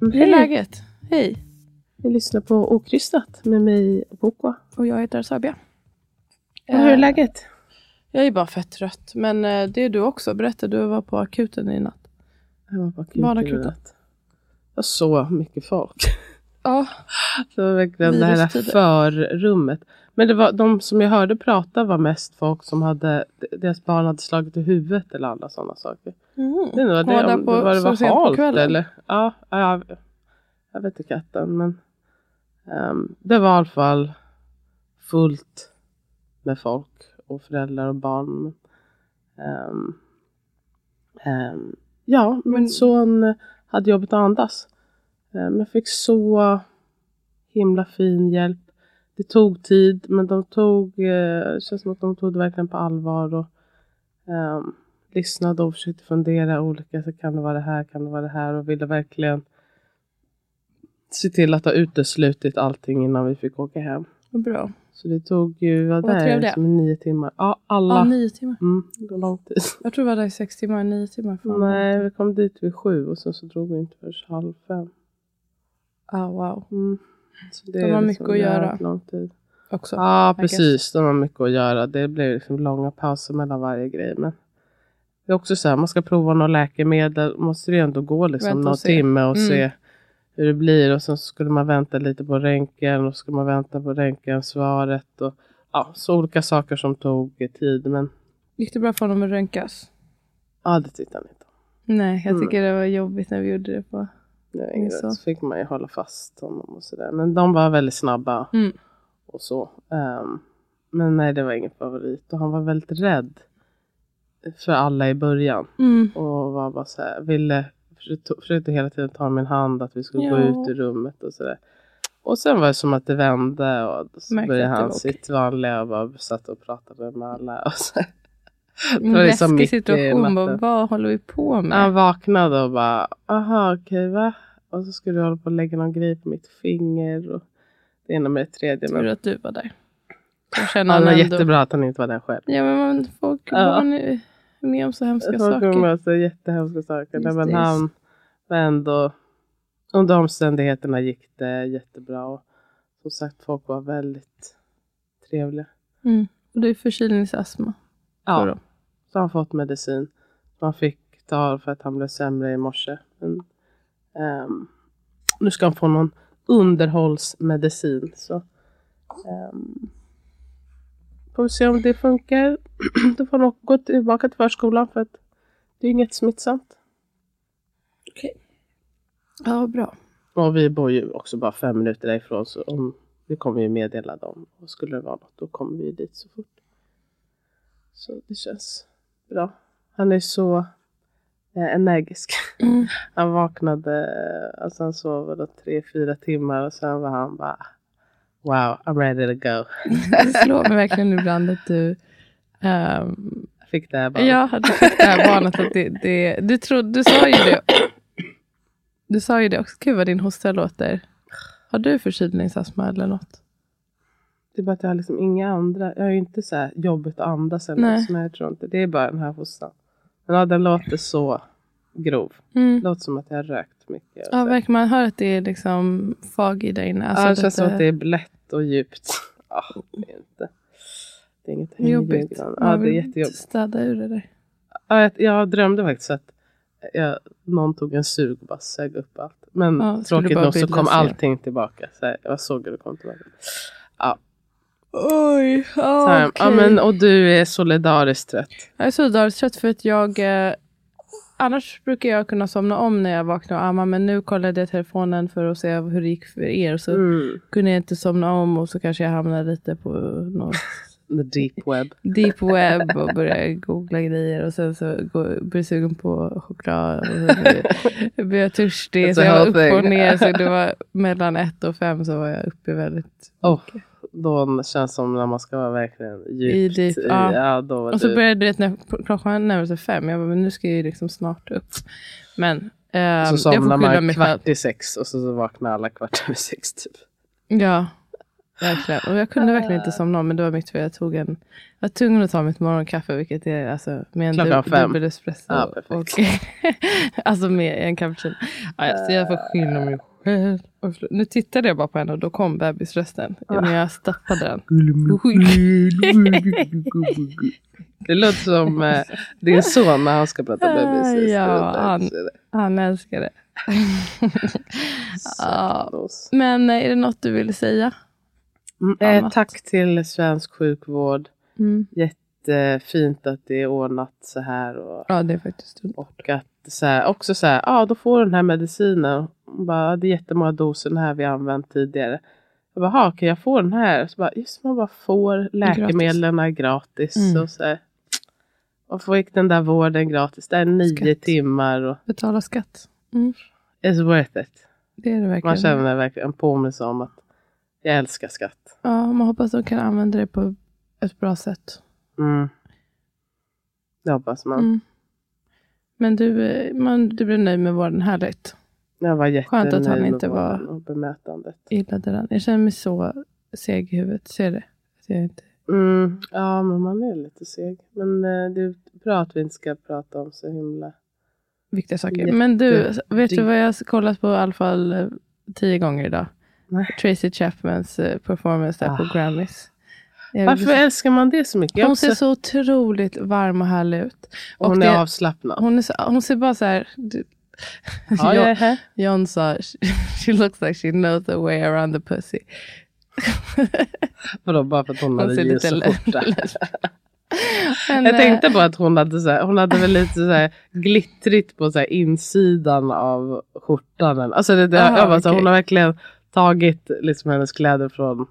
Hur är läget? Hej. Ni lyssnar på Okrystat med mig Boko. Och jag heter Sabia. Och hur är läget? Jag är bara fett trött. Men eh, det är du också. Berätta, du var på akuten i natt. Jag var på akuten Barnakuten. i natt. Jag såg mycket folk. Ja. Det var verkligen det här förrummet. Men det var, de som jag hörde prata var mest folk som hade, deras barn hade slagit i huvudet eller andra sådana saker. Mm. Jag vad Var det, om på- det var, det var halt eller? Ja, ja, jag vet inte katten men ehm, det var i alla fall fullt med folk och föräldrar och barn. Ehm, ehm, ja, min Men- son hade jobbet att andas. Ehm, jag fick så himla fin hjälp. Det tog tid men de tog, eh, det känns som att de tog det verkligen på allvar. Och, ehm, lyssnade och försökte fundera olika. Så kan det vara det här? Kan det vara det här? Och ville verkligen se till att ha uteslutit allting innan vi fick åka hem. Vad bra. Så det tog ju, vad Vad det är, trevliga. som nio timmar. Ja, alla. Ja, nio timmar. Mm, det går lång tid. Jag tror vi var där i sex timmar, nio timmar. Fan. Nej, vi kom dit vid sju och sen så drog vi inte förrän halv fem. Ah, wow. Mm. De har liksom mycket att göra. Lång tid. Också. Ja, precis. De har mycket att göra. Det blir liksom långa pauser mellan varje grej. Men det är också så här, man ska prova något läkemedel. måste det ändå gå liksom någon se. timme och Mm. se hur det blir. Och sen så skulle man vänta lite på röntgen och skulle man vänta på röntgensvaret. Och, ja, så olika saker som tog tid. Men Gick det bra för honom att röntgas? ja, det tyckte han inte. Nej, jag Mm. tycker det var jobbigt när vi gjorde det på... Nej, Ingen så. så. fick man ju hålla fast honom och sådär. Men de var väldigt snabba. Mm. och så. Ehm, men nej, det var ingen favorit. Och han var väldigt rädd för alla i början. Mm. Och var bara så här, ville, försökte, hela tiden ta min hand att vi skulle gå Ja. ut ur rummet och sådär. Och sen var det som att det vände och så Märkte började det han sitt vanliga och bara satt och pratade med alla. Och så. Var liksom läskig i situation. Bara, vad håller vi på med? Han vaknade och bara, aha okej va? Och så skulle du hålla på och lägga någon grej på mitt finger. Och det ena med det tredje. Tur att du var där. Han var ändå- jättebra att han inte var där själv. Ja, men man, folk Ja. barn är med om så hemska Folk saker. kommer att säga jättehemska saker. Just men han var ändå, under omständigheterna gick det jättebra. Och som sagt, folk var väldigt trevliga. Mm. Och det är förkylningsastma. Ja, så har han fått medicin. Som han fick ta för att han blev sämre i morse. Men, ehm, nu ska han få någon underhållsmedicin. Så, ehm, får vi se om det funkar. Då får han gå tillbaka till förskolan för att det är inget smittsamt. Ja, bra. Och vi bor ju också bara fem minuter därifrån så om vi kommer ju meddela dem. Och skulle det vara något då kommer vi dit så fort. Så det känns bra. Han är så eh, energisk. Mm. Han vaknade, eh, alltså han sov väl tre, fyra timmar och sen var han bara Wow, I'm ready to go. Det slår mig verkligen ibland att du Jag fick det här bara. Ja, du fick det här barnet. Att det, det, du, trodde, du sa ju det. Du sa ju det också. Gud vad din hosta låter. Har du förkylningsastma eller något? Det är bara att jag har liksom inga andra. Jag har ju inte så här jobbigt att andas eller något. Men jag tror inte. Det är bara den här hostan. Men ja, den låter så grov. Mm. Låter som att jag har rökt mycket. Ja, verkligen. Man hör att det är liksom fag i där inne. Alltså, ja, det känns som att det är lätt och djupt. Ja, det är inte. Det är inget Jobbigt. ryggen. Man Ja, det är jättejobbigt. städa ur det där. Ja, jag, jag drömde faktiskt att jag, någon tog en sug och bara sög upp allt. Men Ja, tråkigt nog så kom allting tillbaka. Så här, jag såg hur det kom tillbaka. Ja, Oj, så här, ja men, och du är solidariskt trött. Jag är solidariskt trött för att jag... Eh, annars brukar jag kunna somna om när jag vaknar och ammar. Men nu kollade jag telefonen för att se hur det gick för er. Så Mm. kunde jag inte somna om och så kanske jag hamnade lite på något The deep web. deep web och började googla grejer. Och sen så blev jag sugen på choklad. Och så blev- jag törstig. Så jag var upp och ner. Så det var mellan ett och fem så var jag uppe väldigt Oh, då känns som när man ska vara verkligen djupt I i. ja. Ja, då Och så du, började det när klockan närmade sig fem. Jag bara, men nu ska jag ju liksom snart upp. Men eh, så somnar man kvart i sex och så, så vaknar alla kvart över sex typ. Ja, verkligen. Och jag kunde verkligen inte somna om, men det var mitt fel. Jag tog en, jag var tvungen att ta mitt morgonkaffe, vilket är alltså med en Klockan dub- dubbel espresso. Ja, och, alltså med en cappuccino. Ja, så jag får skylla mig själv. Nu tittade jag bara på henne och då kom bebisrösten. Men jag stappade den. Det låter som eh, din son när han ska prata bebis. Ja, han- Han älskar det. ja. Men eh, är det något du vill säga? Mm, eh, tack till svensk sjukvård. Mm. Jättefint att det är ordnat så här. Och, Ja, det är faktiskt och att så här, också så här, ja då får du den här medicinen. Hon Bara, det är jättemånga doser den här vi använt tidigare. Jag bara, "Ha, kan jag få den här? Så bara, just man bara får läkemedlen gratis. gratis Mm. och så här. Och fick den där vården gratis. Det är nio Skatt. timmar och betala skatt. Mm. it's worth it. Det är det verkligen. Man känner verkligen en påminnelse om att jag älskar skatt. Ja, man hoppas de kan använda det på ett bra sätt. Mm. Det hoppas man. Mm. Men du, man, du blev nöjd med vården. Härligt. Jag var jättenöjd Skönt att han inte var- och bemötandet. Gillade den. Jag känner mig så seg i huvudet. Ser det? Att jag inte... Mm, ja, men man är lite seg. Men eh, det är bra att vi inte ska prata om så himla... Viktiga saker. Jätte- Men du, vet du vad jag har kollat på i alla fall eh, tio gånger idag? Nej. Tracy Chapmans eh, performance där på Ah. Grammys. Varför älskar man det så mycket? Hon ser så otroligt varm och härlig ut. och hon och är det- avslappnad. Hon, är så, hon ser bara så här... ja, här. John sa, she, looks like she knows the way around the pussy. Vadå, bara för att hon, Hon hade ser jeans lite och lä- skjorta? Men, Jag eh, tänkte på att hon hade, så här, hon hade väl lite så här glittrigt på så här insidan av skjortan. Alltså det, det, Aha, jag bara, så här, okej. Hon har verkligen tagit liksom hennes kläder från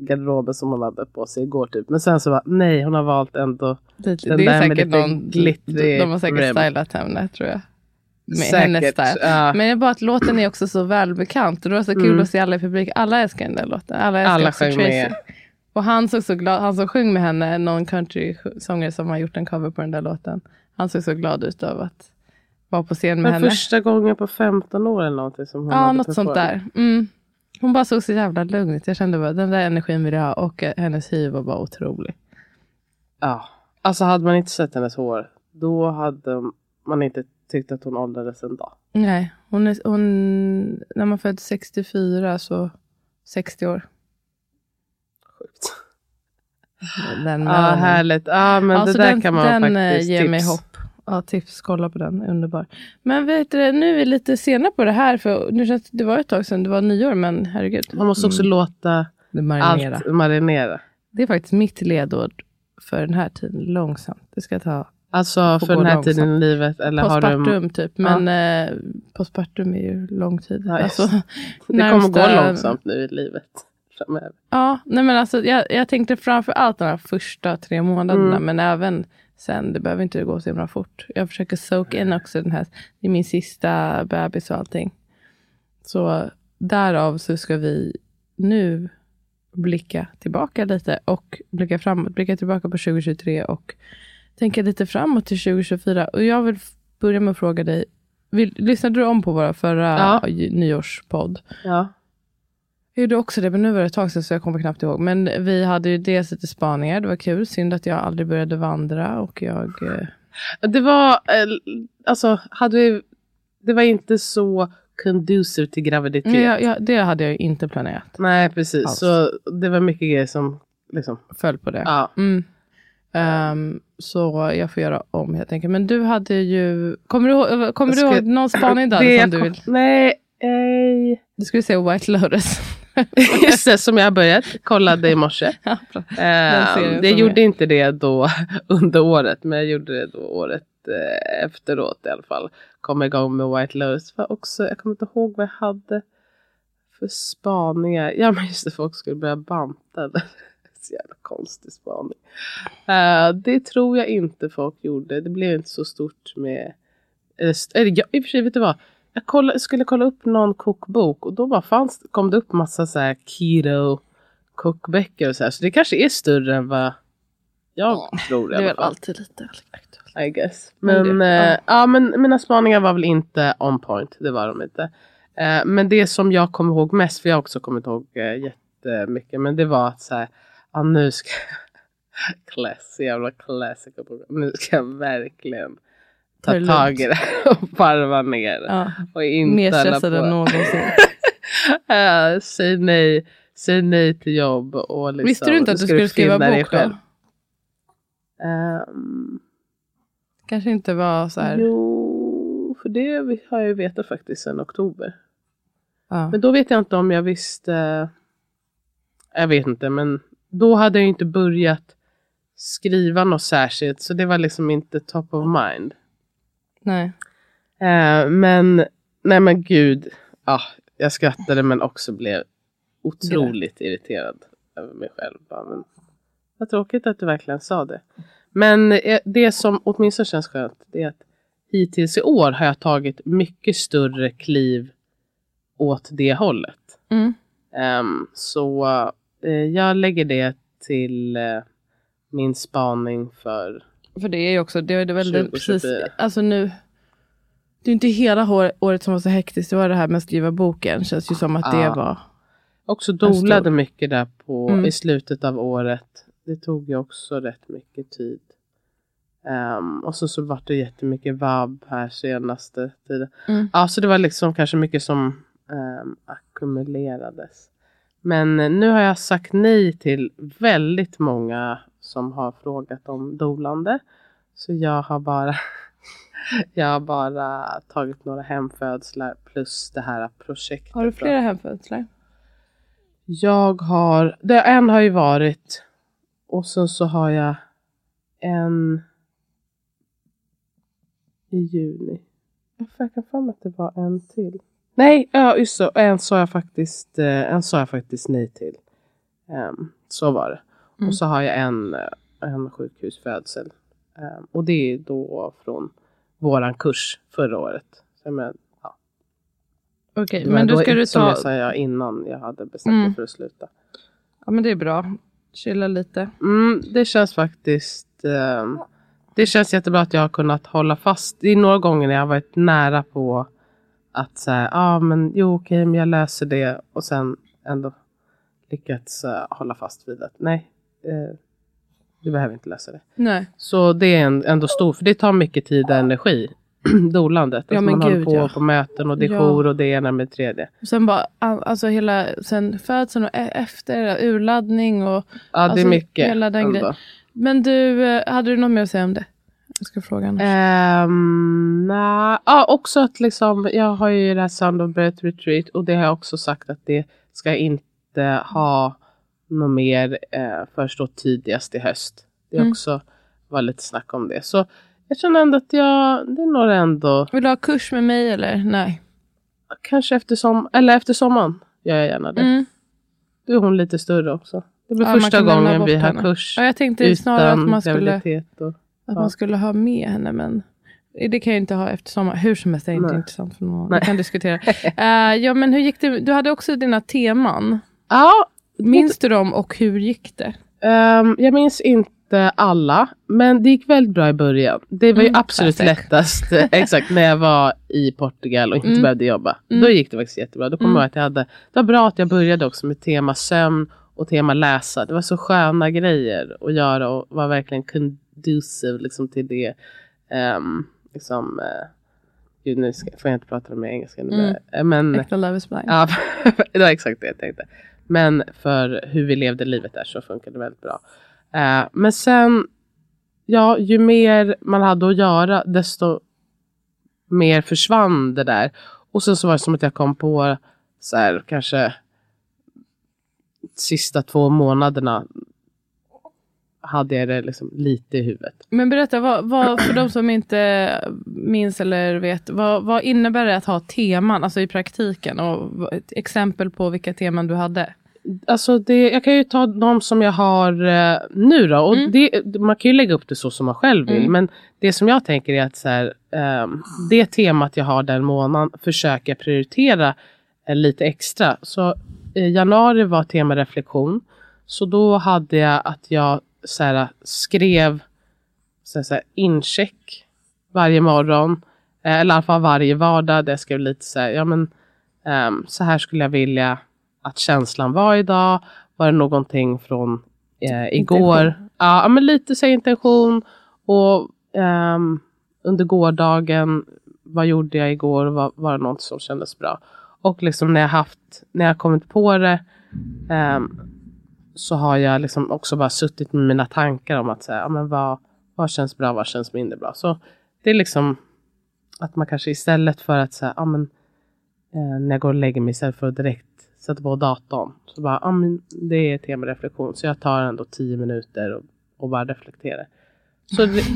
garderoben som hon hade på sig igår typ. Men sen så bara, nej hon har valt ändå Det, Den det är där med säkert lite någon, glittrig de har säkert rim. stylat henne tror jag. Med Säkert, hennes style. ja. Men det är bara att låten är också så välbekant. Och det var så kul Mm. att se alla i publik. Alla älskar den där låten. Alla älskar Alla sjöng Tracy. med. Och han såg så glad, han som sjöng med henne, någon countrysångare som har gjort en cover på den där låten. Han såg så glad ut av att vara på scen med Men henne. första gången på 15 år eller någonting som hon Ja, hade något sånt där. Mm. Hon bara såg så jävla lugn ut. Jag kände bara, den där energin vill jag ha. Och eh, hennes hy var bara otrolig. Ja. Alltså hade man inte sett hennes hår, då hade man inte tyckt att hon åldrades en dag. Nej, hon är, hon, när man föddes 64 så 60 år. Sjukt. Den, Ja, härligt. Ja, men Ja, det så där den, kan man den eh, faktiskt ger tips. mig hopp. Ja, tips. Kolla på den. Underbar. Men vet du, nu är vi lite sena på det här. För nu känns, det var ett tag sedan det var nyår, men herregud. Man måste också låta Det marinera. allt marinera. Det är faktiskt mitt ledord för den här tiden. Långsamt. Det ska ta Alltså för den här långsamt. tiden i livet. Eller har du, postpartum typ. Men eh, postpartum är ju lång tid. Ja, alltså, det kommer gå närmsta- långsamt nu i livet. Framöver. Ja, nej men alltså, jag, jag tänkte framför allt de här första tre månaderna. Mm. Men även sen. Det behöver inte gå så himla fort. Jag försöker soak in också den här. Det är min sista bebis och allting. Så därav så ska vi nu blicka tillbaka lite och blicka framåt. Blicka tillbaka på 2023 och tänka lite framåt till 2024. Och jag vill börja med att fråga dig. Vill, lyssnade du om på våra förra Ja. nyårspodd? Ja. Jag gjorde också det, men nu var det ett tag sedan så jag kommer knappt ihåg. Men vi hade ju dels lite spaningar, det var kul. Synd att jag aldrig började vandra och jag... eh, Det var, eh, alltså, hade vi, det var inte så conducive till graviditet. Jag, jag, det hade jag ju inte planerat. Nej, precis. Alls. Så det var mycket grejer som liksom, Föll på det. ja. Mm. Ehm, så jag får göra om helt enkelt. Men du hade ju, kommer du, kommer Jag du ska- ihåg någon spaning där som du vill? Nej, eh, Du skulle säga White Lotus. just det, som jag har börjat. Kollade i morse. Ja. Eh, som gjorde är- inte det då under året, men jag gjorde det då året eh, efteråt i alla fall. Kom igång med White Lotus. För också, jag kommer inte ihåg vad jag hade för spaningar. Ja men just det, folk skulle börja banta. Så jävla konstig spaning. Eh, det tror jag inte folk gjorde. Det blev inte så stort med... Eller, ja, I och för sig, vet du vad? Jag kolla, skulle kolla upp någon kokbok och då bara fanns, kom det upp massa så här keto kokböcker och så här. Så det kanske är större än vad jag tror i Det är väl alltid lite aktuellt. I guess. Men Men, det- eh, ja. ja. men mina spaningar var väl inte on point. Det var de inte. Eh, men det som jag kommer ihåg mest, för jag har också kommit ihåg eh, jättemycket. Men det var att så här, ja nu ska Class, jävla program. Nu ska jag verkligen Ta det tag i det och varva ner. Ja, Och inte mer stressad än någonsin. Eh, säg nej. Säg nej till jobb och liksom, Visste du inte att du skulle skriva bok då? Ehm, Kanske inte var så här. Jo, för det har jag ju vetat faktiskt sedan oktober. Ja. Men då vet jag inte om jag visste. Jag vet inte, men då hade jag inte börjat skriva något särskilt. Så det var liksom inte top of mind. Nej. Eh, men, nej men gud. Ja, jag skrattade men också blev otroligt irriterad över mig själv. Bara, men, vad tråkigt att du verkligen sa det. Men eh, det som åtminstone känns skönt det är att hittills i år har jag tagit mycket större kliv åt det hållet. Mm. Ehm, så eh, jag lägger det till eh, min spaning för För det är ju också, det är väl det, 2024. precis, alltså nu. Det är inte hela året som var så hektiskt. Det var det här med att skriva boken. Känns ju som att det Ja. var. också En stor- dolade mycket där på Mm. i slutet av året. Det tog ju också rätt mycket tid. Ehm, och så, så var det jättemycket vab här senaste tiden. Mm. Ja, så det var liksom kanske mycket som um, ackumulerades. Men nu har jag sagt nej till väldigt många som har frågat om dolande. Så jag har bara Jag har bara tagit några hemfödslar plus det här projektet. Har du flera hemfödslar? Jag har, det, en har ju varit och sen så har jag en i juni. Jag för mig att det var en till. Nej, ja just så. En sa jag faktiskt, eh, en sa jag faktiskt nej till. Ehm, så var det. Mm. Och så har jag en, eh, en sjukhusfödsel. Ehm, och det är då från våran kurs förra året. Så ja, Okej, var men då då- ska du Som ta. jag sa innan jag hade bestämt mig Mm. för att sluta. Ja men det är bra. Chilla lite. Mm, det känns faktiskt ehm, Det känns jättebra att jag har kunnat hålla fast. Det är några gånger när jag har varit nära på att säga, ja ah, men jo okej men jag löser det och sen ändå lyckats eh, hålla fast vid att nej, eh, du behöver inte lösa det. Nej. Så det är en, ändå stor, för det tar mycket tid och energi. Dolandet. Ja, Alltså man gud, håller på ja. på möten och det är Ja. jour och det ena med det tredje. Och sen bara, all- alltså hela, sen födseln och e- efter, urladdning och. Ja det Alltså, är mycket. hela den grejen. Men du, eh, hade du något mer att säga om det? Jag ska fråga annars. Um, nej. Ja, också att liksom, jag har ju det här Sound of Breath Retreat och det har jag också sagt att det ska inte ha något mer eh, först då tidigast i höst. Det Mm. också var lite snack om det. Så jag känner ändå att jag, det är nog ändå, Vill du ha kurs med mig eller? Nej. kanske efter, som, eller efter sommaren gör jag gärna det. Mm. Då är hon lite större också. Det blir Ja, första gången vi har henne. kurs Ja, jag tänkte snarare att man skulle. Och, att man skulle ha med henne. Men det kan jag inte ha efter sommar. Hur som helst, det är inte Nej. intressant för någon. Vi kan diskutera. Eh, ja, men hur gick det? Du hade också dina teman. ja, Minns du dem och hur gick det? Ehm, jag minns inte alla, men det gick väldigt bra i början. Det var ju Mm, absolut classic. lättast eh, exakt när jag var i Portugal och inte Mm. behövde jobba. Mm. Då gick det faktiskt jättebra. Då kommer Mm. jag att jag hade, det var bra att jag började också med tema sömn och tema läsa. Det var så sköna grejer att göra och var verkligen conducive liksom till det. ehm, liksom, eh, gud, nu ska, får jag inte prata med engelska nu. Mm. eh, Men, Äkta Love is blind. ja, det var exakt det jag tänkte. Men för hur vi levde livet där så funkade det väldigt bra. Eh, men sen, ja, ju mer man hade att göra desto mer försvann det där. Och sen så var det som att jag kom på så här kanske sista två månaderna hade jag det liksom lite i huvudet. Men berätta, vad, vad, för de som inte minns eller vet, vad, vad innebär det att ha teman, alltså i praktiken? Och ett exempel på vilka teman du hade? Alltså det, jag kan ju ta de som jag har eh, nu då. Och Mm. det, man kan ju lägga upp det så som man själv vill. Mm. Men det som jag tänker är att så här, ehm, det temat jag har den månaden försöker jag prioritera eh, lite extra. Så i januari var tema reflektion. Så då hade jag att jag så här, skrev så här, så här, incheck varje morgon. Eh, eller i alla fall varje vardag. Där jag skrev lite så här, ja men ehm, så här skulle jag vilja att känslan var idag. Var det någonting från eh, igår? Intention. Ja, men lite så intention. Och ehm, under gårdagen, vad gjorde jag igår? Var, var det något som kändes bra? Och liksom när jag haft, när jag kommit på det ehm, så har jag liksom också bara suttit med mina tankar om att säga, ja, men vad, vad känns bra, vad känns mindre bra. Så det är liksom att man kanske istället för att säga, ja men eh, när jag går och lägger mig istället för att direkt sätta på datorn. Så bara, ja men det är temareflektion. Så jag tar ändå tio minuter och, och bara reflekterar. Så det,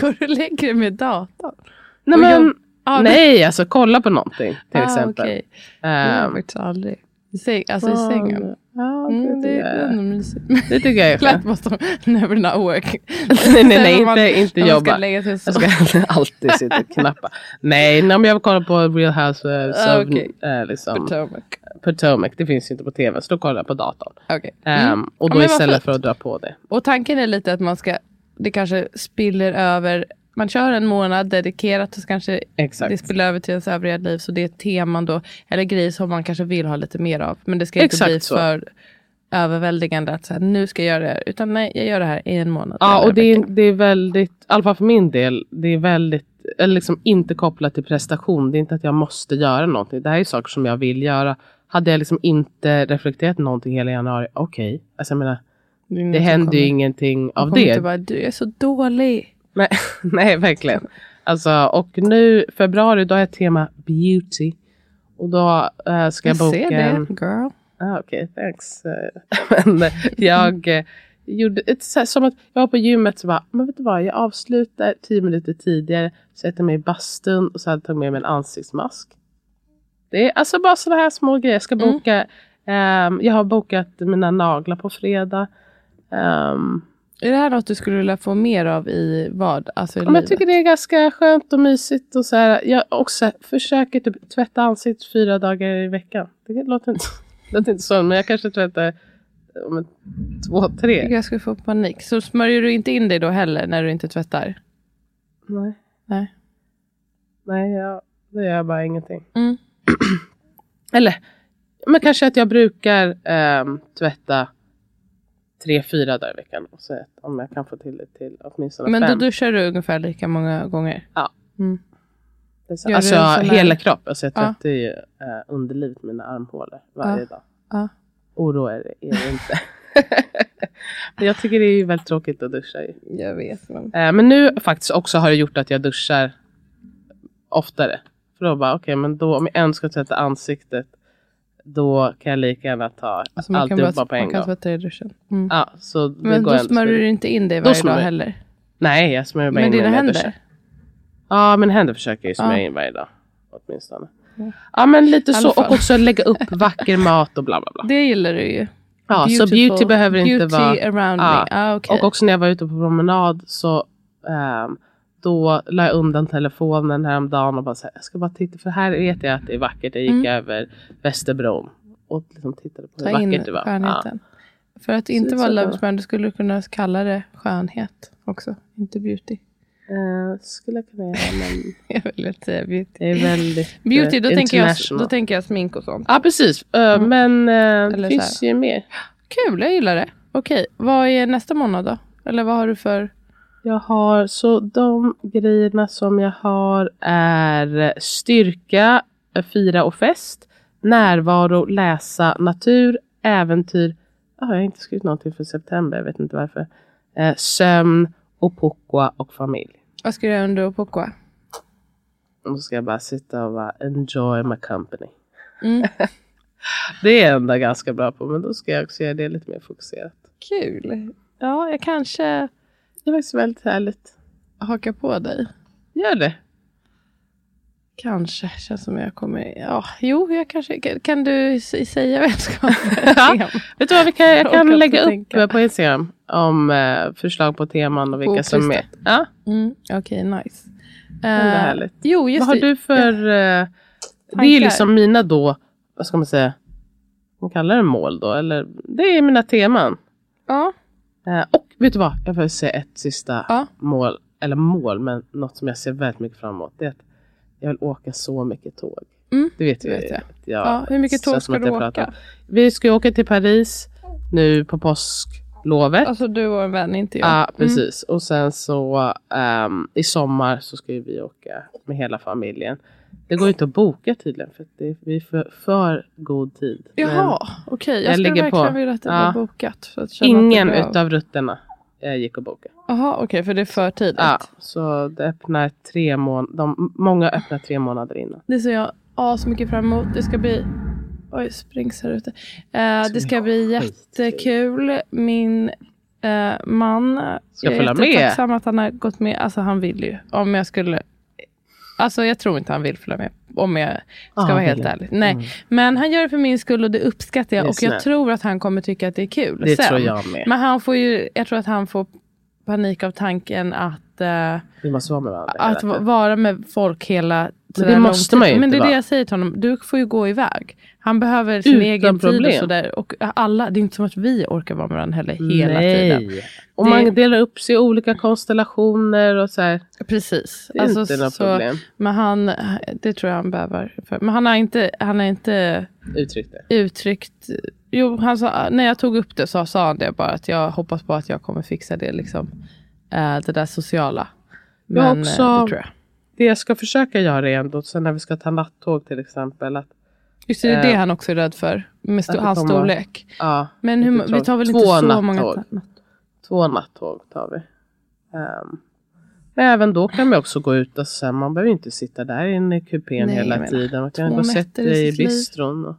Går du och lägger dig med datorn? nej men, jobb- Ja, det- nej alltså kolla på någonting till Ah, exempel. Det har jag Ehm, faktiskt aldrig. Säng, alltså i ja, sängen. Ja, Mm, det, det är ändå mysigt. det tycker jag är skönt. never not work. nej, nej, nej, man- inte, inte jobba. Jag ska alltid sitta och knappa. Nej, nej men jag vill kolla på Real Housewives Ah, of okej. eh, liksom, Potomac. Potomac. Det finns ju inte på tv, så då kollar jag på datorn. Okej. Ehm, Mm. och Ja, då vad istället för att dra på det. Och tanken är lite att man ska, det kanske spiller över, man kör en månad dedikerat och så kanske Exakt. det spiller över till ens övriga liv. Så det är teman då, eller grejer som man kanske vill ha lite mer av. Men det ska inte Exakt bli så. för överväldigande att så här, nu ska jag göra det här. Utan nej, jag gör det här i en månad. Ja, och det är, det är väldigt, i alla fall för min del, det är väldigt, eller liksom inte kopplat till prestation. Det är inte att jag måste göra någonting. Det här är saker som jag vill göra. Hade jag liksom inte reflekterat någonting hela januari, okej. Alltså jag menar, det, det händer ju ingenting av inte det. Bara, du är så dålig. Nej, nej, verkligen. Alltså, och nu februari, då jag tema beauty. Och då eh, ska jag, Jag boka ser det, girl. Ah, Okej, thanks. Eh, Men eh, jag eh, gjorde ett, så här, som att jag var på gymmet så bara, men vet du vad, jag avslutar tio minuter tidigare, sätter mig i bastun och så hade jag tagit med mig en ansiktsmask. Det är alltså bara sådana här små grejer. Jag ska Mm. boka, ehm, jag har bokat mina naglar på fredag. Ehm, Är det här något du skulle vilja få mer av i vad? Alltså i Ja, jag tycker det är ganska skönt och mysigt. Och så här, jag också försöker typ tvätta ansiktet fyra dagar i veckan. Det låter inte, det låter inte så, men jag kanske tvättar om en, två, tre. Jag skulle få panik. Så smörjer du inte in dig då heller när du inte tvättar? Nej, Nej. nej jag, det gör jag bara ingenting. Mm. Eller, men kanske att jag brukar ehm, tvätta tre, fyra dagar i veckan. Och så om jag kan få till det till åtminstone Men då fem. duschar du ungefär lika många gånger? Ja. Mm. Så- alltså hela kroppen. Alltså jag Ja. tvättar ju eh, underlivet, mina armhålor varje dag. Ja. Oro är det, är det inte. men jag tycker det är väldigt tråkigt att duscha ju. Jag vet. Men... Eh, men nu faktiskt också har det gjort att jag duschar oftare. För då bara, okej men då om jag än ska tvätta ansiktet då kan jag lika gärna ta Alltså alltihopa på en man kan gång. tvätta i duschen. Mm. Ja, så det Men går då smörjer du inte in dig Då varje dag heller? Nej, jag smörjer bara Men in dina mig när jag händer? duschar. Ja, men händer försöker jag smörja Ja. in varje dag. Åtminstone. Ja, men lite så. Och också lägga upp vacker mat och bla bla bla. Det gillar du ju. Ja, så beauty behöver inte beauty vara... around Ja. me. Ah, okay. Och också när jag var ute på promenad så ehm, då la jag undan telefonen häromdagen och bara så här, jag ska bara titta för här vet jag att det är vackert. Jag gick Mm. över Västerbron och liksom tittade på hur Ta in vackert det var. Ja. skönheten. För att inte vara lovesman, du skulle kunna kalla det skönhet också. Inte beauty. Eh, skulle jag kunna göra men Jag vill inte säga beauty. det är väldigt Beauty, eh, då tänker, jag, då tänker jag smink och sånt. Ja precis, Eh, Mm. men eh, Eller finns ju mer. Kul, jag gillar det. Okej, vad är nästa månad då? Eller vad har du för... Jag har så de grejerna som jag har är styrka, fira och fest, närvaro, läsa, natur, äventyr. Ah, jag har inte skrivit någonting för september, jag vet inte varför. Eh, sömn, Opokwa och familj. Vad ska du göra under Opokwa? Och då ska jag bara sitta och bara enjoy my company. Mm. Det är jag ändå ganska bra på, men då ska jag också göra det lite mer fokuserat. Kul. Ja, jag kanske Det är faktiskt väldigt härligt. hakar på dig. Gör det. Kanske. Känns som jag kommer... Ja, jo, jag kanske... Kan, kan du säga vad jag ska Ja. Vet du vad, vi kan, jag kan lägga upp tänka. på Instagram om eh, förslag på teman och vilka På som är. Ja, Mm, Okej, nice. det är Eh, härligt. Jo, just vad har det. du för... eh, det är ju liksom mina då, vad ska man säga, man kallar det mål då, eller det är mina teman. Ja, Eh, och vet du vad, jag får säga ett sista Ja. mål, eller mål, men något som jag ser väldigt mycket fram emot. Det är att jag vill åka så mycket tåg. Mm, det vet, det vet jag. ja. Hur mycket tåg ska du jag pratar. åka? Vi ska ju åka till Paris nu på påsklovet. Alltså du och en vän, inte jag. Ja, Mm. precis. Och sen så ehm, i sommar så ska vi åka med hela familjen. Det går ju inte att boka tydligen för att det, vi är för, för god tid. Jaha, okej. Jag, jag skulle verkligen på- vilja att det Ja. var bokat. För att känna att ingen bra. utav rutterna eh, gick att boka. Jaha, okej, för det är för tidigt. Ja, så det öppnar tre månader. Många öppnar tre månader innan. Det ser jag as mycket fram emot. Det ska bli... Oj, springs här ute. Eh, det ska bli jättekul. Min eh, man... Ska jag är följa med. jättetacksam att han har gått med. Alltså han vill ju. Om jag skulle... Alltså jag tror inte han vill följa med. Om jag ska Ah, vara helt ärlig. Nej. Mm. Men han gör det för min skull och det uppskattar jag. Det och jag snällt. tror att han kommer tycka att det är kul. Det sen. tror jag med. Men han får ju... Jag tror att han får panik av tanken att... eh, Vi måste vara med varandra. att vara med folk hela det sådär måste man ju Men inte det är det vara. jag säger till honom. Du får ju gå iväg. Han behöver sin Utan egen tid och problem. sådär. Och alla, det är inte som att vi orkar vara med varandra heller hela tiden. Nej. Och Det- man delar upp sig i olika konstellationer och så här. Precis. Det är Alltså, inte något så- problem. Men han, det tror jag han behöver. För. Men han har inte, han har inte Uttryck det. uttryckt. Jo, han sa, när jag tog upp det så sa han det bara att jag hoppas på att jag kommer fixa det. Liksom, eh, det där sociala. Jag Men också- eh, det tror jag. Det jag ska försöka göra är ändå, sen när vi ska ta nattåg till exempel. Att, Just det, det är det Eh, han också är rädd för. Med sto- hans storlek. ja, Men hur, vi tar väl inte så nattåg. många natt- Två nattåg tar vi. Um, men även då kan man också gå ut och sen, man behöver inte sitta där inne i kupén Nej, hela tiden. Man kan gå och sätta i sig i bistron. Och,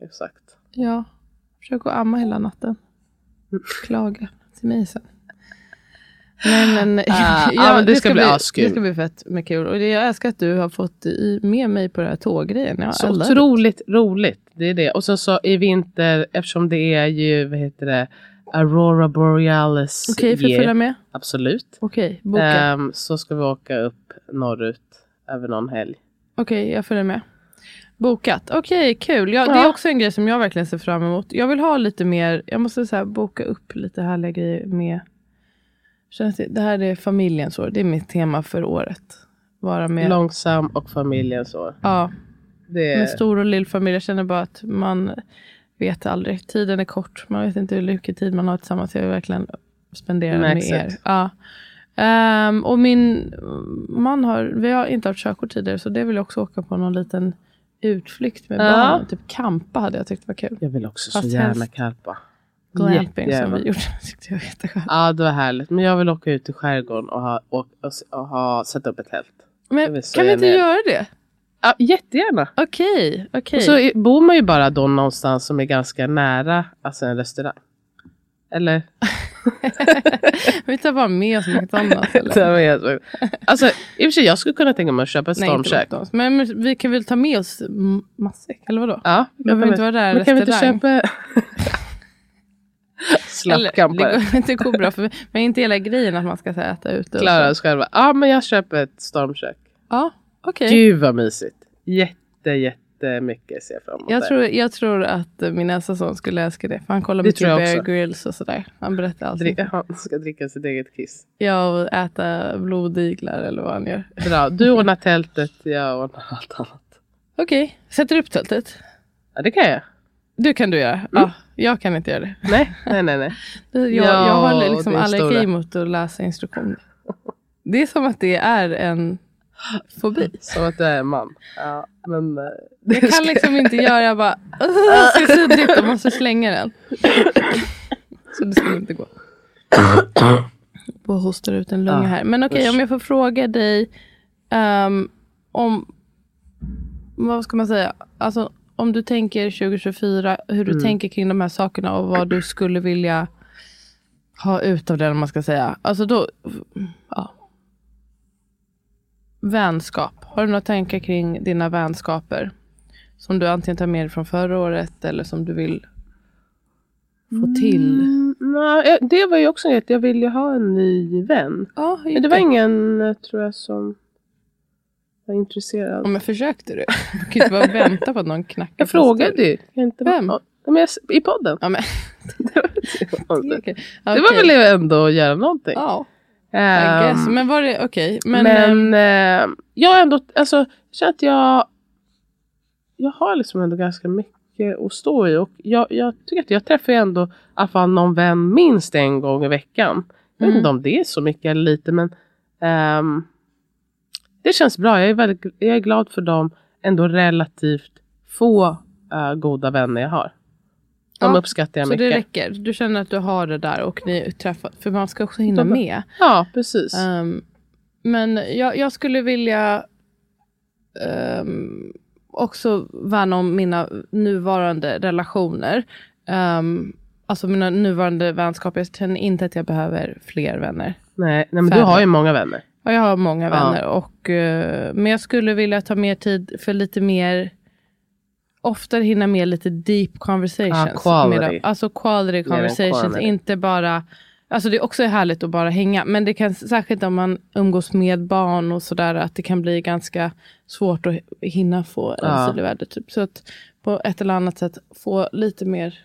exakt. Ja, försök att amma hela natten. Klaga till mig sen. Nej men, Ah, ja, men det ska bli askul. Det ska bli fett med kul. Och det, jag älskar att du har fått i, med mig på den här tåggrejen. Jag Så otroligt roligt. Det är det. Och sen så i vinter, eftersom det är ju, vad heter det, Aurora Borealis. Okej, får jag följa med? Absolut. Okej, boka. Ehm, så ska vi åka upp norrut över någon helg. Okej, jag följer med. Bokat. Okej, kul. Ja, Det Ja. är också en grej som jag verkligen ser fram emot. Jag vill ha lite mer, jag måste så boka upp lite härliga grejer med det, det här är familjens år. Det är mitt tema för året. Vara med, Långsam och familjens år. ja, Det är, med stor och lill familj. Jag känner bara att man vet aldrig. Tiden är kort. Man vet inte hur mycket tid man har tillsammans. Jag vill verkligen spendera Nej, med er. exakt. Ja. Ehm, och min man har, vi har inte haft körkort tidigare så det vill jag också åka på någon liten utflykt med Ja. barnen. Typ campa hade jag tyckt var kul. jag vill också så Fast gärna helst. Glamping som Jättegärna. vi gjorde. tyckte jag var jätteskönt. Ja, det var härligt. Men jag vill åka ut i skärgården och, ha, och, och, och ha, sätta upp ett tält. Men kan vi inte gärna- göra det? Ja, jättegärna. Okej, okej. Och så bor man ju bara då någonstans som är ganska nära alltså en restaurang. Eller? vi tar bara med oss annat. Eller? Alltså, I och för sig, jag skulle kunna tänka mig att köpa ett stormkök. McDonalds. Men, men vi kan väl ta med oss matsäck, eller vadå? Ja, Vi behöver inte vara där Men kan vi inte köpa... Eller, Slappkampare. det, går, det går bra, för, men inte hela grejen att man ska här, äta ute. Klara oss själva. Ja, men jag köper ett stormkök. Ja, okej. Gud vad mysigt. Jätte, jättemycket ser jag fram emot. Jag det. tror, jag tror att min äldsta son skulle älska det. För han kollar Det mycket Bear. Grylls och sådär. Han berättar allt. Drick, han ska dricka sitt eget kiss. Ja, och äta blodiglar eller vad han gör. Bra. Du ordnar tältet, jag ordnar allt annat. Okej, sätter du upp tältet? Ja, det kan jag. Du kan du göra. Ja. Jag kan inte göra det. Nej, nej, nej. nej. Jag, Ja, jag har liksom allergi mot att läsa instruktioner. Det är som att det är en fobi. Som att du är en man. Ja, men, eh, Jag kan liksom inte göra, jag bara, "Ugh, det är suddigt, jag måste slänga den. Så det skulle inte gå. På hostar ut en lunga Ja, här. Men okej, usch. om jag får fråga dig ehm, om, vad ska man säga, alltså om du tänker 2024, hur du Mm. tänker kring de här sakerna och vad du skulle vilja ha ut av det, om man ska säga. Alltså då, ja. Vänskap. Har du några tankar kring dina vänskaper? Som du antingen tar med dig från förra året eller som du vill få till? Mm, nej, eh, det var ju också ett, jag ville ha en ny vän. Hur Men det var ingen, eh, tror jag, som var intresserad. Ja, men försökte du? Du kan ju inte bara vänta på att någon knackar Jag frågade ju. Jag Inte Vem? Ja, men jag, I podden. Ja, men, Det var, det var Okej. väl ändå att göra någonting. Ja, guess. Men var det okej? Men, Men, ehm, eh, jag har ändå, alltså, jag känner att jag, jag har liksom ändå ganska mycket att stå i. Och jag, jag tycker att jag träffar ändå i alla fall någon vän minst en gång i veckan. Jag vet Mm. inte om det är så mycket eller lite men ehm, det känns bra. Jag är, väldigt, jag är glad för de ändå relativt få eh, goda vänner jag har. De Ja, uppskattar jag så det mycket. räcker? Du känner att du har det där och ni träffar, för man ska också hinna med. Ja, precis. Ehm, men jag, jag skulle vilja ehm, också värna om mina nuvarande relationer. Um, alltså mina nuvarande vänskaper. Jag känner inte att jag behöver fler vänner. nej, nej, men du färre. har ju många vänner. Ja, jag har många Ja. vänner. Och, eh, men jag skulle vilja ta mer tid för lite mer Oftare hinna med lite deep conversations. Ja, quality. Med alltså quality conversations. quantity. Inte bara Alltså det är också härligt att bara hänga. Men det kan särskilt om man umgås med barn och sådär. Att det kan bli ganska svårt att hinna få Ja. ömsesidig värde. Typ. Så att på ett eller annat sätt få lite mer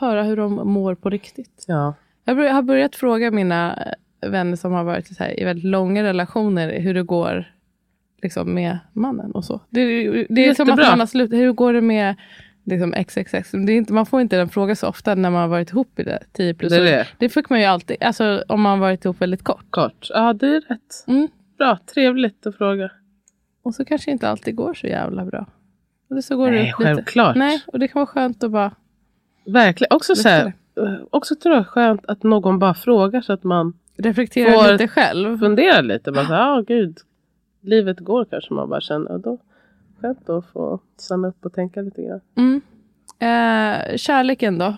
höra hur de mår på riktigt. Ja. Jag har börjat fråga mina vänner som har varit här, i väldigt långa relationer hur det går liksom, med mannen och så. Det, är- det är som att man har slut. Hur går det med liksom, XXX? Det är inte, man får inte den frågan så ofta när man har varit ihop i det 10 plus. Det är det. det fick man ju alltid, alltså om man har varit ihop väldigt kort. Kort. Ja, det är rätt. Mm. Bra, trevligt att fråga. Och så kanske inte alltid går så jävla bra. Eller så går det Nej, lite. självklart. Nej, och det kan vara skönt att bara... Verkligen. Också, så här, eh, också tror jag skönt att någon bara frågar så att man Reflektera Får- lite själv. funderar lite. Bara så här, ja gud, livet går kanske man bara känner. Och då, skönt att få stanna upp och tänka lite grann. Mm. Eh, kärleken då?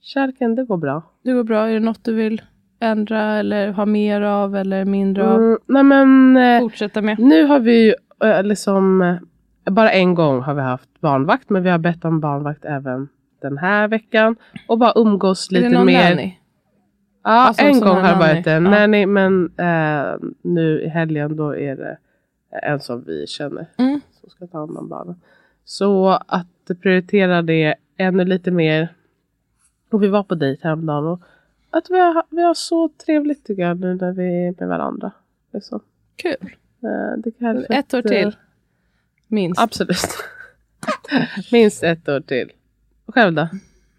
Kärleken, det går bra. Det går bra. Är det något du vill ändra eller ha mer av eller mindre av? Mm, nej men eh, Fortsätta med? nu har vi ju eh, liksom eh, bara en gång har vi haft barnvakt. Men vi har bett om barnvakt även den här veckan. Och bara umgås lite mer. nanny? Ja, Alltså, en gång har det varit en Ja. nanny. Men eh, nu i helgen då är det en som vi känner. Mm. Som ska ta hand om barnen. Så att prioritera det ännu lite mer. Och vi var på dejt häromdagen. Och att vi har, vi har så trevligt tycker jag nu när vi är med varandra. Liksom. Kul. Eh, det kan Ett år till. Minst. Absolut. Minst ett år till. Och Själv då?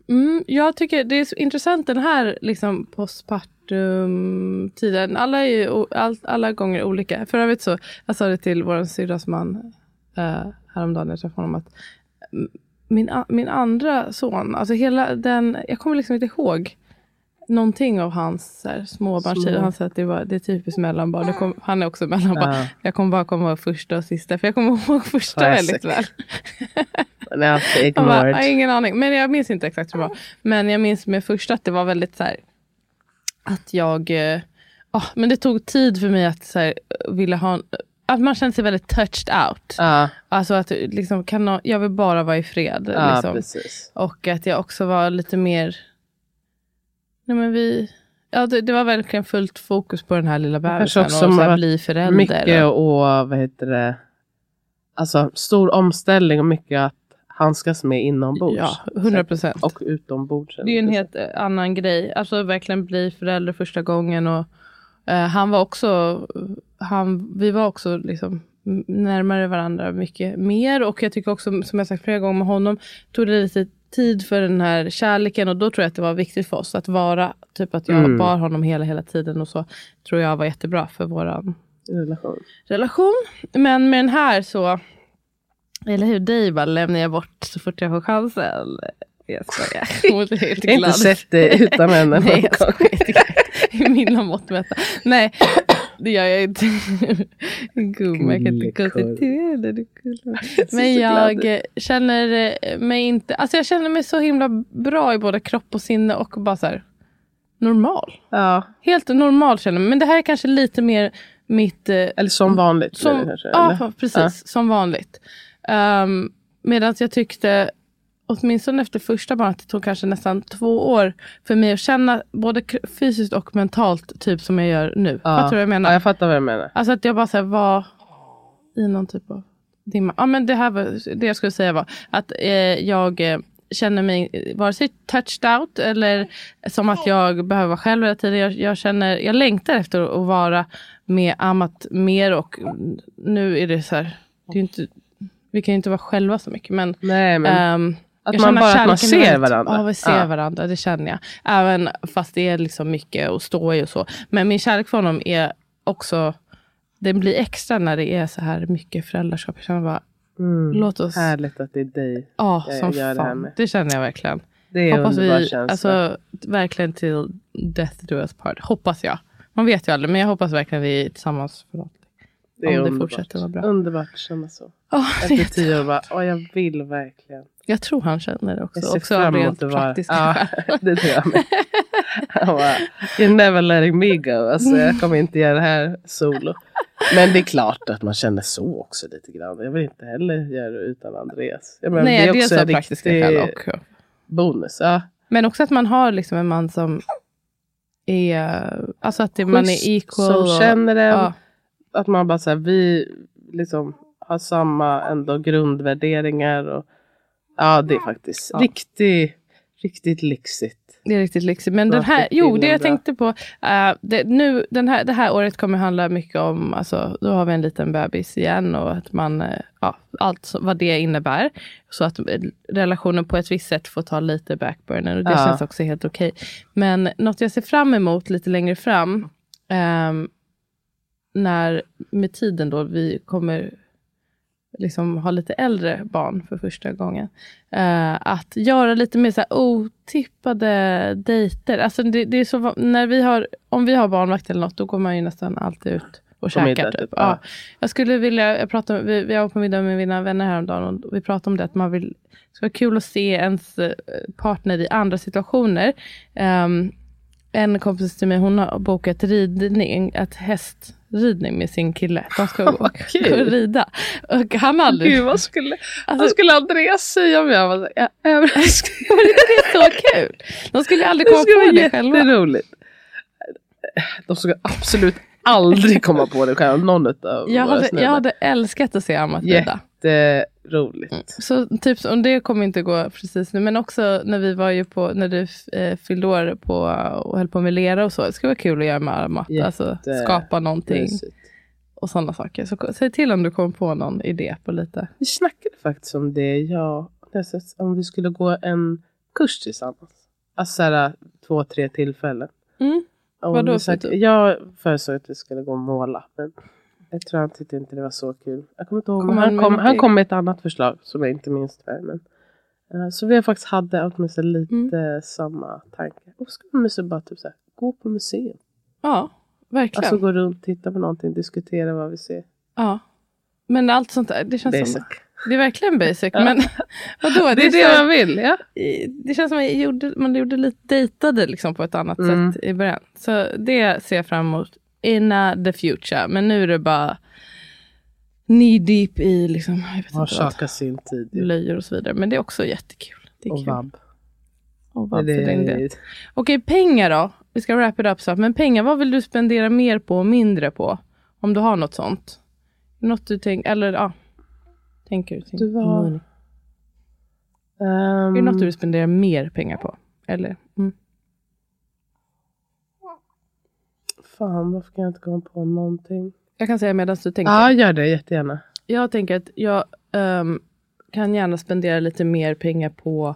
Mm, jag tycker det är så intressant den här liksom postpartum-tiden. Alla är ju all, alla gånger olika. För övrigt så, jag sa det till vår syrras man uh, häromdagen när jag träffade honom. Att mm, min, min andra son, alltså hela den, jag kommer liksom inte ihåg någonting av hans småbarnstid. Små. Han sa att det, var, det är typiskt mellanbarn. Kom, han är också mellanbarn. Ja. Jag kommer bara komma ihåg första och sista. För jag kommer ihåg första Classic. väldigt väl. Jag, bara, jag har ingen aning. Men jag minns inte exakt hur det var. Men jag minns med första att det var väldigt så här. Att jag... Ah, men det tog tid för mig att så här, vilja ha... en- Att man kände sig väldigt touched out. Ja, Alltså att liksom, kan nå- jag vill bara vara i fred. ja liksom. Och att jag också var lite mer... Nej men vi... Ja, det, det var verkligen fullt fokus på den här lilla bebisen. Och så här, varit bli förälder. Mycket och, vad heter det? Alltså stor omställning och mycket att handskas med inombords. ja, 100 procent. Och utombords. Det är ju en helt annan grej. Alltså verkligen bli förälder första gången. Och, eh, han var också, han, vi var också liksom närmare varandra mycket mer. Och jag tycker också, som jag sagt flera gånger med honom, tog det lite tid för den här kärleken och då tror jag att det var viktigt för oss att vara, typ att jag Mm. bar honom hela, hela tiden och så tror jag var jättebra för våran Relation. relation. Men med den här så, eller hur, dig bara lämnar jag bort så fort jag får chansen. Jag skojar. Hon är helt Jag har inte sett det utan henne. Jag skojar. I min lilla måttmätta. Nej, det gör jag inte. Gumma, jag kan inte koncentrera Men jag känner eh, mig inte... Alltså jag känner mig så himla bra i både kropp och sinne och bara så här normal. Ja, Helt normal känner jag mig. Men det här är kanske lite mer mitt... eh, eller som vanligt. som, kanske, ja, eller? precis. Som vanligt. Um, Medan jag tyckte, åtminstone efter första barnet, det tog kanske nästan två år för mig att känna både fysiskt och mentalt typ som jag gör nu. Ja. Fattar du vad jag menar? Ja, jag fattar vad du menar. Alltså att jag bara så här, var i någon typ av dimma. Ja, men det, här var, det jag skulle säga var att eh, jag eh, känner mig vare sig touched out eller som att jag behöver vara själv hela tiden. Jag, jag, känner, jag längtar efter att vara med Amat mer och nu är det så här, det är inte, vi kan ju inte vara själva så mycket men Nej, men ehm, att man bara att man ser varandra. Ja, vi ser Ja. varandra. Det känner jag. Även fast det är liksom mycket att stå i och så. Men min kärlek för honom är också... Den blir extra när det är så här mycket föräldraskap. Jag känner bara, mm, låt oss... härligt att det är dig. Ja, jag som gör det här fan. med. Det känner jag verkligen. Det är Hoppas vi, känsla. alltså verkligen till death do us part. Hoppas jag. Man vet ju aldrig, men jag hoppas verkligen vi är tillsammans för alltid. det är om det underbart. fortsätter vara bra. Underbart att känna så. Det Efter tio år bara, åh jag vill verkligen. Jag tror han känner det också. Jag ser också fram av emot rent att vara... praktiska Ja, det tror jag med. Han bara, You're never letting me go. Alltså, jag kommer inte göra det här solo. Men det är klart att man känner så också lite grann. Jag vill inte heller göra det utan Andreas. Jag menar, Nej, det är också en praktiska riktig skäl och bonus. Ja. Men också att man har liksom en man som är, alltså att det, man är equal. Som och- känner en. ja, Att man bara säger vi liksom har samma ändå grundvärderingar. Och, ja, det är faktiskt Ja. riktigt, riktigt lyxigt. det är riktigt lyxigt. Men Bra den här, jo, det jag bra. tänkte på, eh, det, nu, den här, det här året kommer handla mycket om, alltså, då har vi en liten bebis igen och att man, eh, ja, allt vad det innebär. Så att eh, relationen på ett visst sätt får ta lite backburner och det Ja. känns också helt okej. Men något jag ser fram emot lite längre fram, ehm, när med tiden då vi kommer liksom ha lite äldre barn för första gången. Eh, att göra lite mer så otippade dejter. Alltså det, det är så, när vi har, om vi har barnvakt eller något, då går man ju nästan alltid ut och På käkar. middag, Typ. typ, Ja. ja. Jag skulle vilja, jag pratade, vi, vi var på middag med mina vänner häromdagen och vi pratade om det att man vill, det ska vara kul att se ens eh, partner i andra situationer. Ehm, en kompis till mig, hon har bokat ridning, ett hästridning med sin kille. De ska gå och rida. Och han aldrig... Gud, vad skulle, Alltså- vad skulle Andreas säga om jag var så jag överraskad? det är så kul! De skulle aldrig Det komma skulle på det själva. jätteroligt. De skulle absolut aldrig komma på det själva. Någon utav Jag hade, jag hade älskat att se Amat rida. Jätteroligt. Så typ, och det kommer inte gå precis nu, men också när vi var ju på, när du eh, fyllde år på, och höll på med lera och så. Det skulle vara kul att göra med Amat. Jätte- Alltså skapa någonting Mysigt. och sådana saker. Så säg till om du kommer på någon idé på lite. Vi snackade faktiskt om det, jag om vi skulle gå en kurs tillsammans. Alltså såhär, två, tre tillfällen. Mm. Vadå för typ? Jag föreslog att vi skulle gå och måla. Men jag tror han tyckte inte det var så kul. Jag kommer inte ihåg. Kom han kom, han kom med ett annat förslag som jag inte minns tyvärr. Men, eh, så vi faktiskt hade åtminstone lite Mm. samma tanke. Och ska vi så bara typ så här, gå på museum. Ja, verkligen. Alltså gå runt, titta på någonting, diskutera vad vi ser. ja. Men allt sånt där, det känns Basic. som... Det är verkligen basic. Men vadå? Det är så det man vill. Ja. det känns som att man gjorde, man gjorde lite dejtade liksom på ett annat Mm. sätt i början. Så det ser jag fram emot in the future. Men nu är det bara knee deep i liksom, jag vet inte Orsaka sin tid. ju. blöjor och så vidare. Men det är också jättekul. Det är Och kul. vabb. Och vabb Det. Okej, pengar då. Vi ska wrap it up så. Men pengar, vad vill du spendera mer på och mindre på? Om du har något sånt. Något du tänker, eller ja. Tänker du? Du var- money. Ehm, Är det något du vill spendera mer pengar på? Eller? Mm. Fan, varför kan jag inte komma på någonting? Jag kan säga medan du tänker. Ja, gör det jättegärna. Jag tänker att jag ehm, kan gärna spendera lite mer pengar på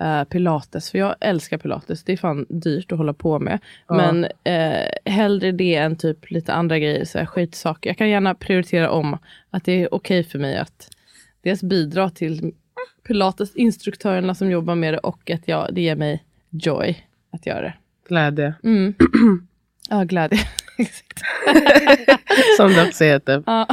eh, pilates. För jag älskar pilates. Det är fan dyrt att hålla på med. Ja. Men eh, hellre det än typ lite andra grejer, så här skitsaker. Jag kan gärna prioritera om att det är okej för mig att dels bidra till pilatesinstruktörerna som jobbar med det och att jag, det ger mig joy att göra det. Glädje. Mm. Ja. Exakt. Som det också heter. Ja.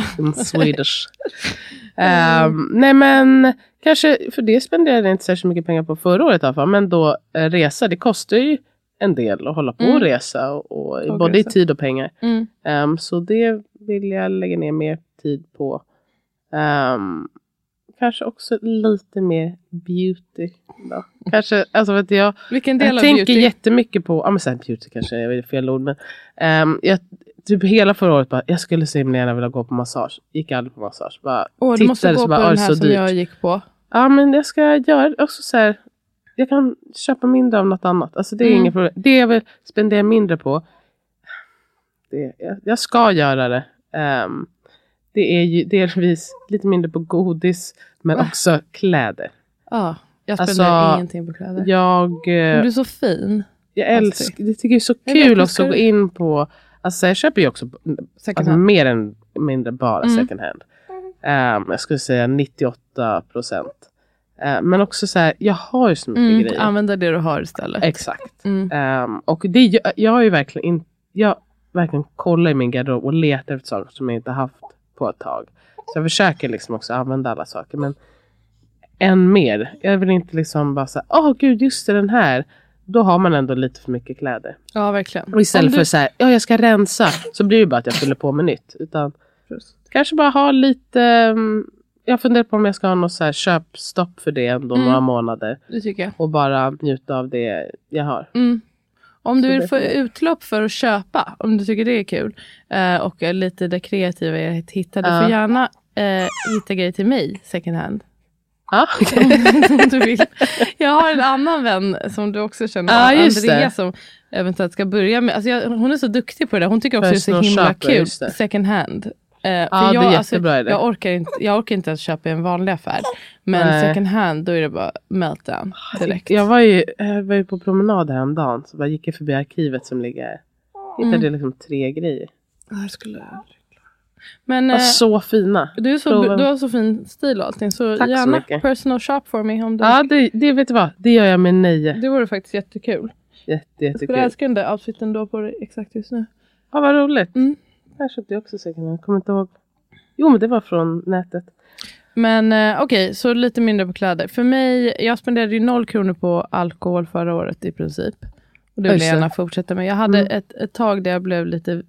Swedish. Ehm, nej men kanske, för det spenderade jag inte särskilt mycket pengar på förra året i alla fall. Men då eh, resa, det kostar ju en del att hålla på Mm. och resa. Och, och, Och både i resa. tid och pengar. Mm. Ehm, så det vill jag lägga ner mer tid på. Ehm, kanske också lite mer beauty. Då. Kanske, alltså vet jag, Vilken del jag av tänker beauty? jättemycket på, ja men sen beauty kanske är fel ord men. ehm, jag, typ hela förra året bara, jag skulle så himla gärna vilja gå på massage. Gick aldrig på massage. Bara Åh, du måste gå på bara, "Åh, den här som dyrt." jag gick på. Ja men jag ska göra också så här. Jag kan köpa mindre av något annat. Alltså det är Mm. inget problem. Det jag vill spendera mindre på. Det, jag, jag ska göra det. Ehm, det är ju delvis lite mindre på godis. Men Va? också kläder. Ja, jag Alltså, spenderar ingenting på kläder. Jag, Men eh, du är så fin. jag älskar, det tycker jag är så Jag kul men också att gå in på. Alltså jag köper ju också alltså, mer än mindre bara Mm. second hand. Ehm, jag skulle säga 98 procent. men också så här, jag har ju så mycket Mm, grejer. använda det du har istället. Exakt. Mm. Ehm, och det, gör- jag har ju verkligen, in, jag verkligen kollar i min garderob och letar efter saker som jag inte haft på ett tag. Så jag försöker liksom också använda alla saker. Men än mer. Jag vill inte liksom bara säga, åh gud just det den här. Då har man ändå lite för mycket kläder. Ja, verkligen. Och istället för du- så här, ja jag ska rensa. Så blir det bara att jag fyller på med nytt. Utan kanske bara ha lite, mm, jag funderar på om jag ska ha något så här köpstopp för det ändå Mm. några månader. Det tycker jag. Och bara njuta av det jag har. Mm. Om du vill få utlopp för att köpa, om du tycker det är kul, eh, och är lite det kreativa i att hitta, du Ja. får gärna eh, hitta grejer till mig second hand. Ja, om du vill. Jag har en annan vän som du också känner, just Andrea, det. som eventuellt ska börja med, alltså jag, hon är så duktig på det där. hon tycker också det är så himla shopper, kul, second hand. Eh, för Ja, det är jag, jättebra idé. jag, orkar inte, jag orkar inte ens köpa i en vanlig affär. Men Nej. second hand, då är det bara meltdown direkt. Jag var ju, jag var ju på promenad häromdagen. Så bara gick jag förbi arkivet som ligger här. Hittade Mm. liksom tre grejer. Jag skulle... Men De eh, var så fina. du, är så, prova. du har så fin stil och allting. Så Tack så gärna mycket. personal shop for me. Om du Ja, det, det vet du vad. Det gör jag med nöje. Det vore faktiskt jättekul. Jätte, Jag skulle jättekul. älska den där outfiten du har på dig exakt just nu. Ja, vad roligt. Mm. Här köpte jag också second hand. Jag kommer inte ihåg. Jo, men det var från nätet. Men eh, okej, så lite mindre på kläder. För mig, jag spenderade ju noll kronor på alkohol förra året i princip. Och det vill jag gärna fortsätta med. Jag hade Mm. ett, ett tag där jag blev lite...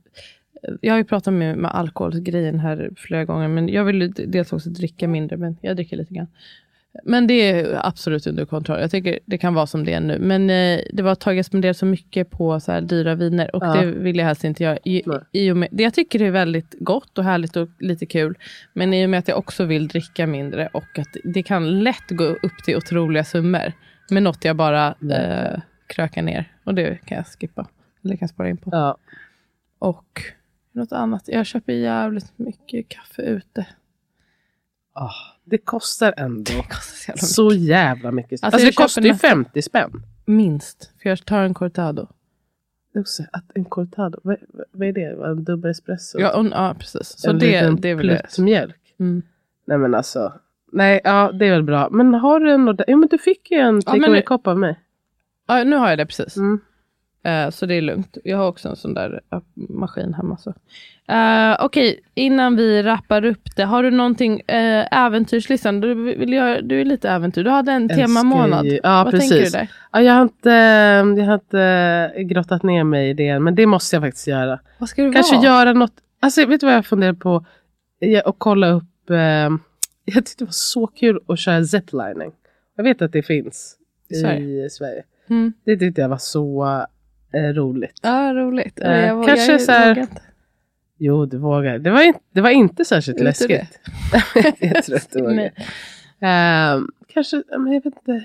Jag har ju pratat med, med alkoholgrejen här flera gånger, men jag vill dels också dricka mindre, men jag dricker lite grann. Men det är absolut under kontroll. Jag tycker det kan vara som det är nu. Men eh, det var ett tag jag spenderade så mycket på så här dyra viner och Ja. det vill jag helst inte göra. I, i och med, det jag tycker det är väldigt gott och härligt och lite kul. Men i och med att jag också vill dricka mindre och att det kan lätt gå upp till otroliga summor. Med något jag bara eh, Verkligen. krökar ner. Och det kan jag skippa. Eller kan spara in på. Ja. Och något annat. Jag köper jävligt mycket kaffe ute. Ah, det kostar ändå Det kostar så jävla mycket. så jävla mycket. Alltså, Alltså, det kostar ju köper nästan- 50 spänn. Minst. För jag tar en cortado. Det är också att en cortado, vad, vad- är det? En dubbel espresso? Ja, och, ja precis. Så en det, liten det vill jag. plutt mjölk. Mm. Nej men alltså. Nej, ja det är väl bra. Men har du en ordentlig- Jo men du fick ju en Ja, men takeaway nu- kopp av mig. Ja, nu har jag det precis. Mm. Eh, så det är lugnt. Jag har också en sån där eh, maskin hemma. Så. Uh, Okej, innan vi rappar upp det. Har du någonting, uh, äventyrslistan? Du, vill du är lite äventyr. Du hade en Älskar temamånad. ju- Ja, Vad precis. tänker du där? Ja, jag har inte, jag har inte grottat ner mig i det än, men det måste jag faktiskt göra. Vad ska det Kanske vara? göra något, alltså vet du vad jag funderar på? Och kolla upp, eh, jag tyckte det var så kul att köra ziplining. Jag vet att det finns I i Sverige? Sverige. Mm. Det tyckte jag var så eh, roligt. Ja, roligt. Eh, jag, vågar- kanske så här- vågar inte. Jo, du vågar. Det var, inte, det var inte särskilt du läskigt. jag tror att du vågar. Ehm, kanske, ja, men jag vet inte.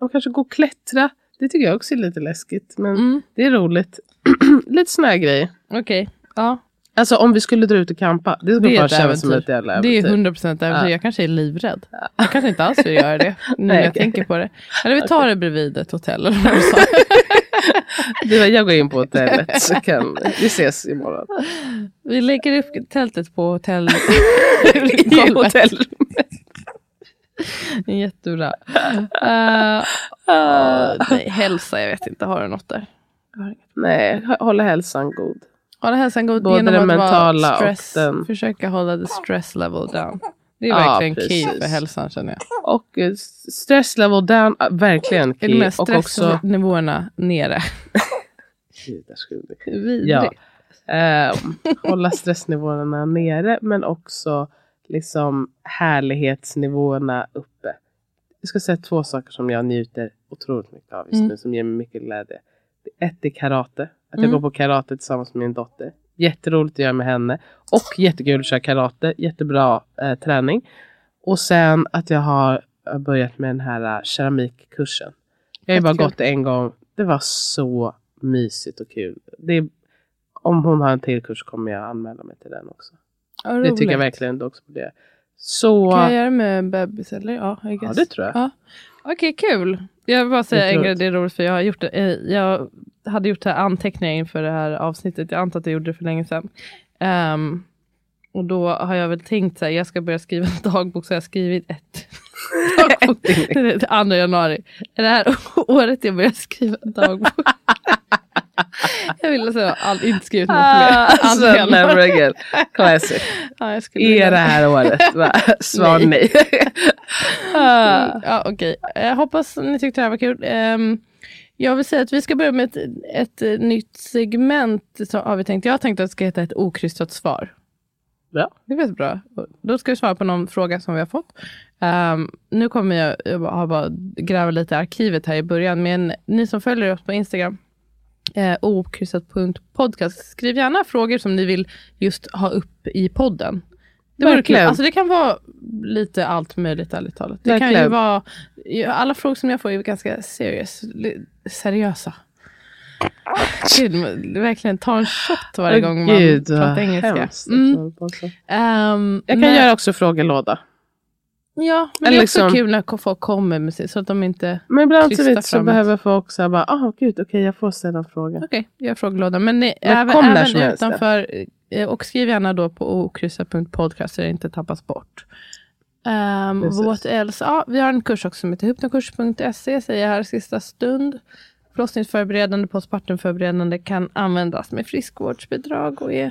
Man kanske gå och klättra. Det tycker jag också är lite läskigt. Men Mm. det är roligt. lite såna här grejer. Okej, ja. Alltså om vi skulle dra ut och campa. Det skulle Det bara kännas som äventyr. ett jävla Det är äventyr. 100 procent äventyr. Ja. Jag kanske är livrädd. Jag kanske inte alls vill göra det. Nu när jag tänker på det. Eller vi tar det bredvid ett hotell. Eller du jag går in på hotellet så kan vi ses imorgon. Vi lägger upp tältet på hotell. Hotellrummet. Jättebra. Uh, uh, nej, hälsa, jag vet inte. Har du något där? Nej, hålla hälsan god. Hålla hälsan god Både genom att mentala vara och stress, den- Försöka hålla the stress level down. Det är Ja, verkligen key precis. för hälsan känner jag. Och eh, stress level down, ah, verkligen key. Och också... stressnivåerna nere? Vidrigt. Ja. Ehm, hålla stressnivåerna nere men också liksom härlighetsnivåerna uppe. Jag ska säga två saker som jag njuter otroligt mycket av just Mm. nu som ger mig mycket glädje. Ett är karate. Att jag Mm. går på karate tillsammans med min dotter. Jätteroligt att göra med henne. Och jättekul att köra karate. Jättebra eh, träning. Och sen att jag har eh, börjat med den här eh, keramikkursen. Jag har ju bara gått en gång. Det var så mysigt och kul. Det om hon har en till kurs kommer jag anmäla mig till den också. Ja, Det tycker jag verkligen du också borde göra. Så... Kan jag göra med bebis eller? Ja, I guess. Ja, det tror jag. Ja. Okej, kul. Jag vill bara säga en grej, det är roligt för jag har gjort det. eh, Jag hade gjort anteckningar inför det här avsnittet. Jag antar att jag gjorde det för länge sedan. Ehm, och då har jag väl tänkt så här, jag ska börja skriva en dagbok, så jag har skrivit ett. är 2 januari. Är det här året jag börjar skriva dagbok? jag ville säga all, inte skrivit något mer. Alltså, Andra januari. never again. Classic. Ja, Är vilja- det här året? Va? Svar nej. Mm, Ja, okej. Jag hoppas ni tyckte det här var kul. Ehm, jag vill säga att vi ska börja med ett, ett, eh, nytt segment. Så har vi tänkt. Jag har tänkt att det ska heta ett okrystat svar. Bra. Det är bra. Då ska vi svara på någon fråga som vi har fått. Ehm, nu kommer jag, jag har bara gräva lite i arkivet här i början. Men ni som följer oss på Instagram, eh, okryssat.podcast, skriv gärna frågor som ni vill just ha upp i podden. Det. Verkligen. Alltså det kan vara lite allt möjligt ärligt talat. Det kan ju vara, alla frågor som jag får är ganska serious, seriösa. Gud, verkligen ta en shot varje gång man Gud, pratar engelska. Mm. Ehm, Jag kan men- göra också frågelåda. Ja, men Eller det är också liksom- kul när folk kommer med sig så att de inte... Men ibland så, vet, så behöver folk säga bara, ah gud, okej jag får ställa en fråga. Okej, gör frågelådan. Men, ni, Men även, även som helst, utanför. eh, Och skriv gärna då på okryssa.podcast så det inte tappas bort. Um, what else? Ja, vi har en kurs också som heter hypnokurs.se säger jag här sista stund. Förlossningsförberedande, postpartumförberedande kan användas med friskvårdsbidrag och är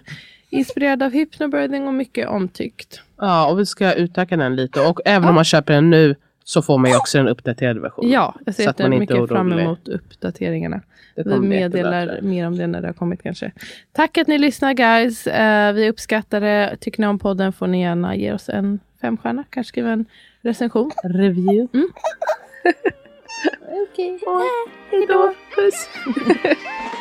inspirerad av hypnobirthing och mycket omtyckt. Ja, och vi ska utöka den lite. Och även om man köper den nu så får man ju också den uppdaterade versionen. Ja, jag ser jättemycket fram emot uppdateringarna. Vi meddelar mer om det när det har kommit kanske. Tack att ni lyssnar guys. Eh, vi uppskattar det. Tycker ni om podden får ni gärna ge oss en femstjärna. Kanske skriva en recension. Review. Okej. Hej då. Puss.